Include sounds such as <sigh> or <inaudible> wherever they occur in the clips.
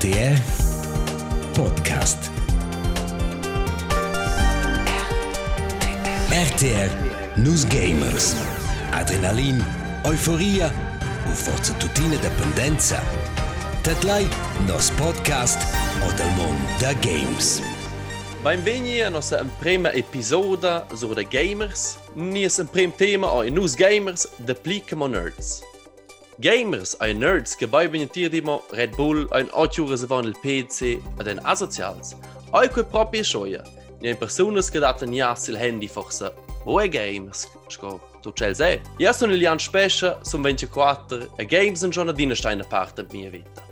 RTR Podcast. RTR News Gamers. Adrenalin, Euphoria und forza tutina dependenza. Tatlai nos podcast o del mond da games. Benvenuti a nostra prima episoda sobre gamers. Nies un prim tema o News Gamers de plicamo nerds. Gamers ai nerds che bei benettierdimo Red Bull ein 8 ore van il PC ad en asocials. Ai quei proprie scioia. Ni ein personas che daten jas il handy forse. È gamers? Sco tu cel se. Ja sono gli anni spescia, sono 24 e games sono giorno di steine parte mia vita.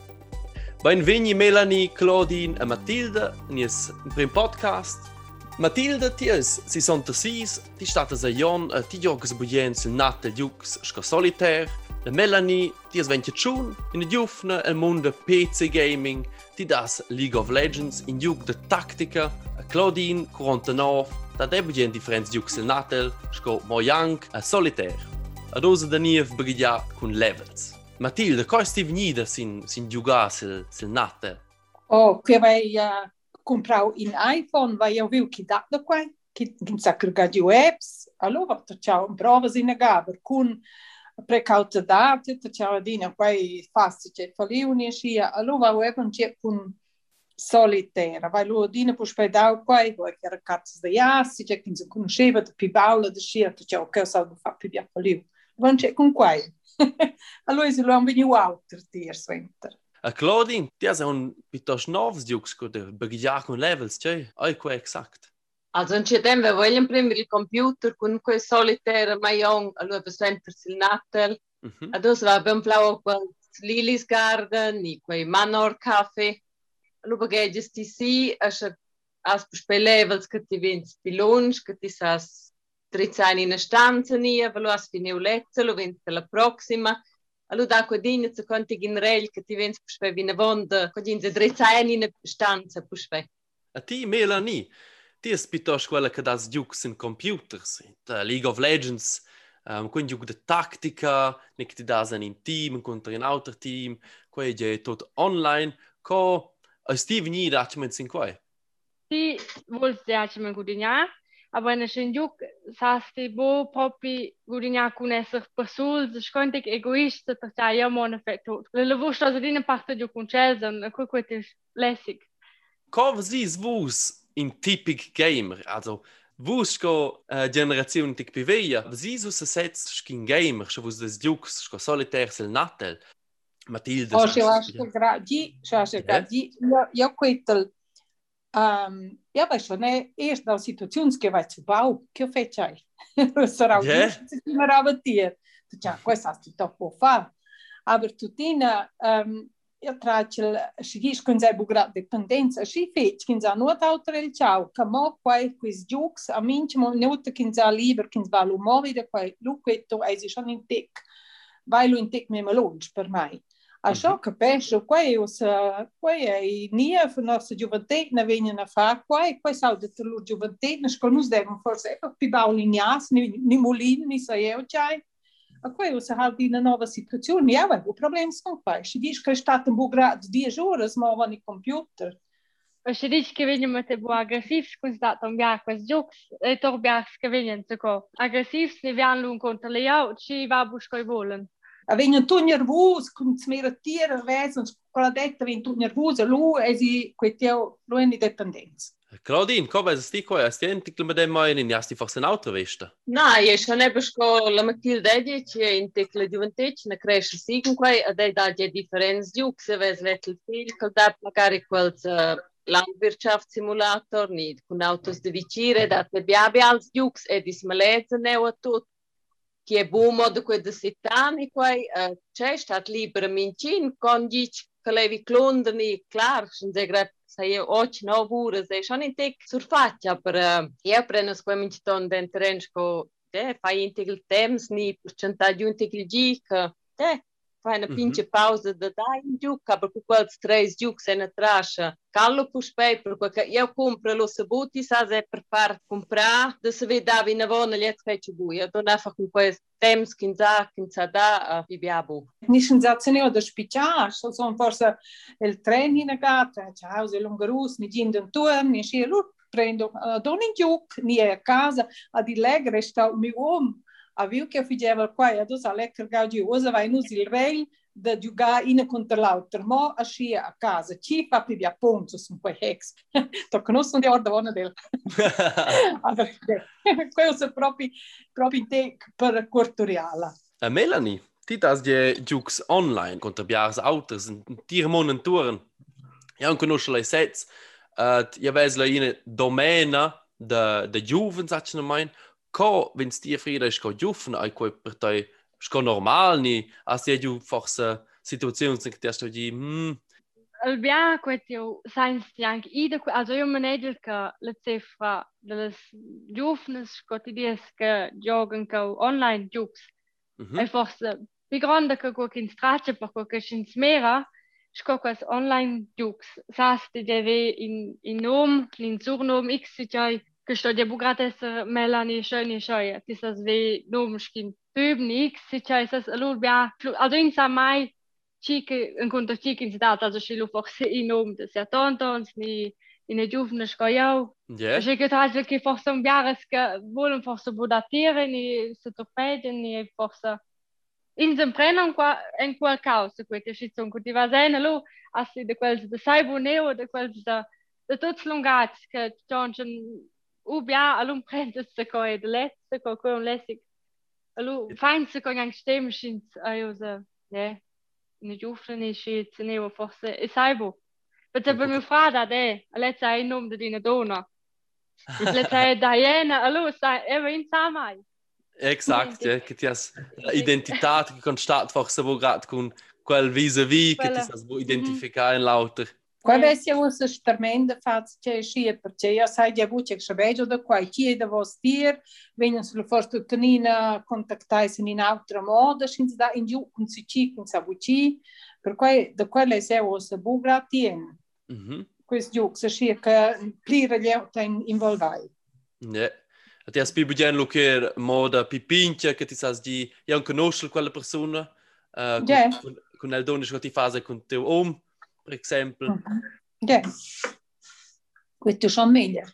Benveni Melanie, Claudine e Matilde in il primo podcast. Matilde, ti è 66, ti state a Jon, ti giochi buien sul jux sco solitaire. La Melanie dies venti tschun in giufna el mund de PC Gaming, ti das League of Legends in giug de tactica a Claudine 49, da debgen differents giug sil Natel, sco Mojang a Solitaire. A dosa da niev brigia con levels. Matilde, coi sti vnida sin, sin giuga sel, sil Natel? Oh, qui vai uh, comprau in iPhone, vai eu viu chi da da quai, chi sa apps, webs, allora facciamo provas in agaber cun... Con precaucidade, ta cialadina quei fastice faliunie și a lu va web un cie un solitera, vai lu dina pus pe dau quei, voi chiar cartas de iasi, ce când se cunoșeva, de pibaula, de șia, tu ceau că sau fa pibia faliu. Vă înce cu quei. <laughs> a lui si luam veniu alter tier sventer. A Claudine, ti has un pitos novs diux cu de bagigia cun levels, ce? Ai cu exact. Atunci nevoile, în primul rând, computer, cu noi solitaire, mai young, lui pe sempre sil natel. Mhm. Atunci va ben plau cu Lily's Garden, ni cu Manor Cafe. Lui pe gestisi, așa as spelevels că ti vins pilonș, că ti sas tricani în stanță nie, vă luas fineuleță, lu vins pe la proxima. Alu da cu din să conti în rel că ti vins pe vine vondă, cu din de tricani în stanță pușpe. A ti Melanie, Ti es piuttosto quella che das giucs in computers, da League of Legends, um, con giuc de tactica, ne che ti das in un team, contro un altro team, quei è tutto online, co es ti veni dachmen sin quai? Ti vuol dachmen gudignar, aber in ein Juck sagst du, wo Poppy würde ja können sich persul, das könnte ich egoistisch, das ja ja mon effekt tut. Le wusst also dine parte Juck und Chelsea, und guck gut ist lässig. Kauf sie es wus, in typisch Gamer. Also, Vus go äh, Generationun tik piveja, Sisu se setz kin Gamer, cho vus des Dux, go solitaire sel natel. Matilde. Oh, și aș gra, di, și aș gra, di, eu cu el, um, ja, bă, și ne, ești la o situațiune că vai să bau, că o feceai. Sărau, yeah. și se mă rabătie. Tu ce, cu asta, tu te-o pofa. Aber tu tine, um, ietrāķil šīs kundzei bugrādi pendence, šī fēķi kindzā notautreļ čau, ka mo, kai, kuis džūks, a miņķi mo neuta kindzā līver, kindzā lūmovide, kai lūkvietu aizišani tik, vai lūn tik mēma lūdž per mai. Așa mhm. că peșu, cu ei o să, cu ei în noastră juventate, ne vine na fac, cu ei, cu ei s-au de tălur juventate, ne școlă nu-ți devem forse, pe bau linias, ni mulin, ni să eu ceai, a apoiou-se radi na nova situação, ja, ué, o problema são quais? Se diz que está tam grado de 10 horas, mal o computador. O se diz que vinham até bo agressivos, quando está tão bem com os jogos, e tão bem que vinham, sacou? Agressivos, ne vêm um contra leal, o vá buscar e bolam. A vinham tão nervosos, como se me retira, vezes, para a detta vinham tão nervosos, lu, e se, que lu é independente. Claudine, komm, es ist quoi, es tient mit dem mein in jasti fast ein Auto weste. Na, je schon ebes ko la Matilde die che in tecla giuventec na cresce sigun quai ad ei da die differenz di ux ves vetel fil col da magari quel Landwirtschaft Simulator nicht äh, con autos de vicire da te biabi als jux eh, e dis malezza neu a tut che bumo de da quei äh, de sitani quai c'è stat libera mincin con dic che levi clondani clar sind de grad je oq në ovurës dhe shani tek surfaqja për ja për në skuemin po që tonë dhe në të renshko te fajin të kilë temës, një përçëntagjun të kilë gjikë, te fajna uh mhm. -huh. pinče pauza, da dajem duca, pa kukalc três duc se natraša. Calo puspei, porque eu compro lo sabuti, sás é prepar comprar, de se vê davi na vona lhe fecho buia, do nafa com coisa temos que inzar, que inzadá, e biabu. Nishin zacenio da spichar, so son forse il treni na gata, ciao, se lungarus, ni gindan tuam, ni shiru, prendo, eh, uh, donin duc, ni a casa, ad ilegre sta o meu homem, aviuke figjevar kuaj ato sa lekër ka gjë uza vajnu zilrel dhe gjuga inë këntër lau tërmo a shia a kaza qipa për bja punë që së më heks të kënusë në dhe orë dhe vonë del kjo se propi propi te për kurturiala a eh, Melanie ti tas gje gjuks online këntër bjarës autës në tirë monë në turën janë kënusë lej sets Uh, ja, eh, vezla in domena de, de juvens, had je. Ko wenn es dir frieda ist ko jufen ai ko sko normal ni as je ju forse situazioni in der sto di hm. Il bia quetio science yang ida also io manager che le cifra delle jufnes quotidies che joggen co online jux mm -hmm. e forse più grande che co in straccia per co che in smera sco quas online jux sas di deve in in nom in surnom x és hogy bugrat ez mellani sönni saját, és az vé domskin több nix, és ez az alulbia, az én szám mai csík, en konta csík in zidat, az is lufok inom, de se tontons, ni in a gyúfne skajau. És egy hát, hogy forszom bjáreszke, volum forszom budatere, ni se topedjen, ni forszom in sem preno en quel caos quei che ci sono ti va bene lo assi de quel de saiboneo de quel de de tutti lungati che c'è John u bia alum prendese ko e de leste ko ko lessig alu feinse ko gang stemmeschin se ne ne jofren is ze ne forse e saibo Bet be me fra dat é a let e nom de dine dona let Diana allo ewer in samai Exakt ja, che ti has identità che constat fach se wo grad kun quel vis vi che ti has wo identificare in lauter Kujdes jau është tërmend fat që e shije për që ja sa djavu që kështë vejo dhe kuaj kje dhe vos tjer, venjën së lëfërsh të të një në kontaktaj se një në avtë rëmo, dhe shinë zda në gju kënë së qi, kënë sa buqi, për kuaj dhe kuaj le se u së bugra tjenë. Mm -hmm. Kujës gju kësë shije kë plirë ljev të involvaj. Ne, yeah. ati as pi bëgjen luker moda, pi pinqë, këti sa zdi, janë kënoshël kuale persona, eh, uh, kun, yeah. kun, kun eldoni shkëti faze per eksempel. Ja. Questo er schon meglio.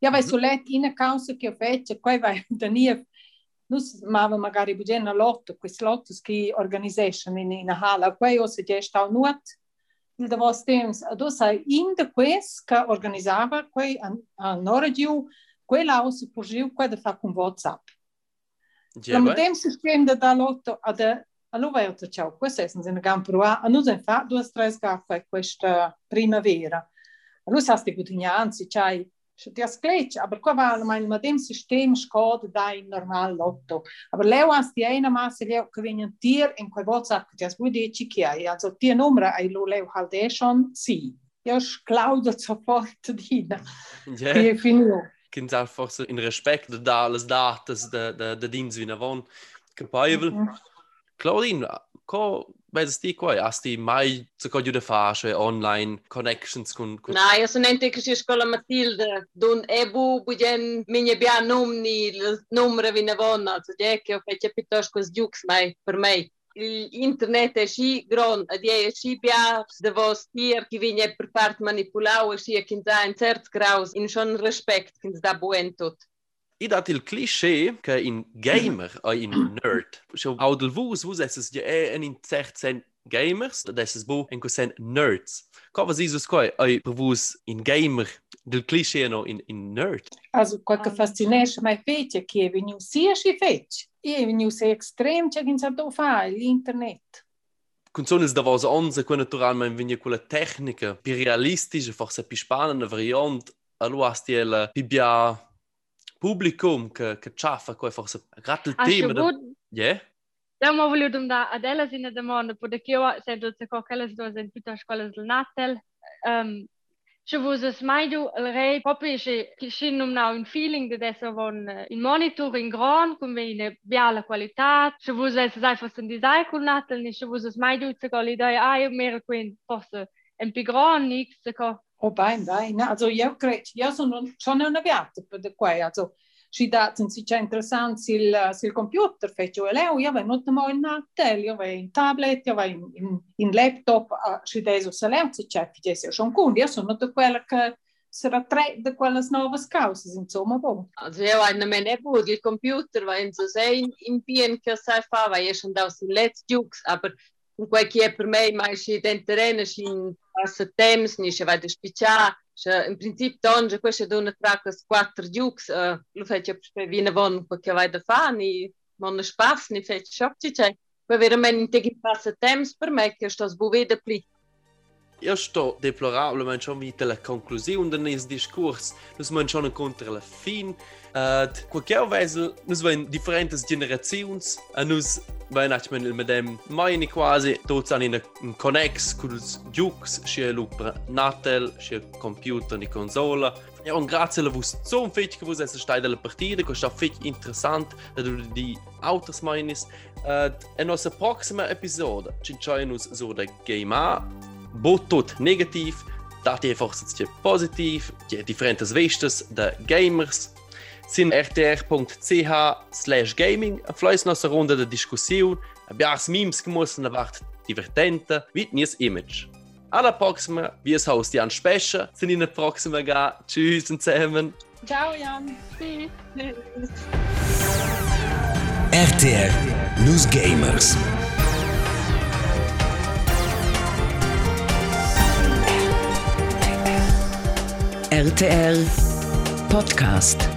Ja, weil so lett in causa che ho fatto, qua vai <laughs> da nie noi smava magari budena lotto, questi lotto che organizzation in in hala, qua io se già stavo nuot il da vos temps, ado sai in de quest che organizzava quei a Norgiu, quella o se pugiu qua da fa con WhatsApp. Ja, yeah, Lamodem sistema da lotto ad A nu vai tu ciao, questo è in gran prova, a nu sen fa due tre gaffe questa primavera. A nu sa sti gutignanzi, c'hai ti asclecci, aber qua va il medem sistema scod dai normal lotto. Aber leu as ti eina masse leu che venien tier in quel WhatsApp che ecco, ti as vuoi dici chi hai, also ti numero ai lo leu haldation sì. Io sclaudo sofort <laughs> dina. Che Yeah. Finito. Kind einfach so in Respekt da alles da, dass che der Dienst wie na von. Kapabel. Mm -hmm. Claudine, co vedi ti qua? Asti mai se co giude fa, cioè online connections con... con... No, io sono in te che si scola Matilde, don ebu bugen minje bia numni, numre vi ne vonna, so je che ho fece piuttosto cos giux mai per me. Internet è sì gran, ed è sì bia de vos tier che viene per part manipulau e sì che in un certo graus in schon respect che da buen tot. إذا الكليشيه كإن جيمر أي إن نيرد شو أو دلفوز وز أسس جاء أن in تحت سن gamers, des ist bo enko sen nerds. Ka was is koi ei bewus in gamer del cliché no in in nerd. Also koi ka fascinesce mai fece che vi nu sia si fece. E vi nu se extrem che in sardo fa l'internet. Kunzones da was onze kun natural mein vinje quella tecnica, pi realistische, forse pi spanende variant, allo astiela, pi publicum che, che ciaffa, che è forse grato il ah, tema. Da... Yeah? Da mo voglio domanda ad ella sina domanda, perché io sento che quella si dosa in tutta la scuola del Natal. Um, se vuoi smaidu il re proprio che ci nomnau un feeling di adesso con eh, il monitor in gran con bene bella qualità se vuoi se sai fosse un design con Natal ne se vuoi smaidu se con l'idea ah io mero quindi posso un più gran nix se co o bain, bain. Also, io credo, jeu sun, schon una aviat per de quei, also, si dat un si c'è interessant sil, sil computer, fece o io vai molto mo in natel, io vai in tablet, io vai in, in, in laptop, uh, si deso se leu, si c'è, fece o schon cundi, io sono de quella che sarà tre di quelle nuove cause, insomma. Boh. Also, io non mi ne può, il computer, va in so sei in pien che sai fa, va io sono da sul let's jukes, aber ah, in quel è per me, ma si tenterene, si in passa temps, ni se vai da spicciare, Cioè, in principio, donge, questa è una tra queste quattro giugs, uh, lo faccio per viene von perché vai da fare, ni non ne spass, ni faccio shopci, cioè, poi veramente in passa temps per me che sto sbuvede pli. Io sto deplorabilmente schon wieder la conclusione del discorso, nus man schon incontra la fin. Uh, qualche weise nus vain differentes generazions, a nus vain achmen mit dem meine quasi tots an in un connex cus jux sche lupra natel, sche computer ni consola. Ja, und grazie a vos so fetch che vos essa stai della partita, che fetch interessant, da du di autos meines. Uh, e nostra episode ci nus so da game A, botot negativ, dat je forse positiv, je differentes vestes de gamers. Sin rtr.ch slash gaming fleis nossa ronda de discussiun, abbias mims gemussen wart divertente, vit nies image. Alla proxima, wie es haus Jan Specher, sind in der proxima ga. Tschüss und zusammen. Ciao, Jan. Tschüss. RTR News Gamers. RTR Podcast.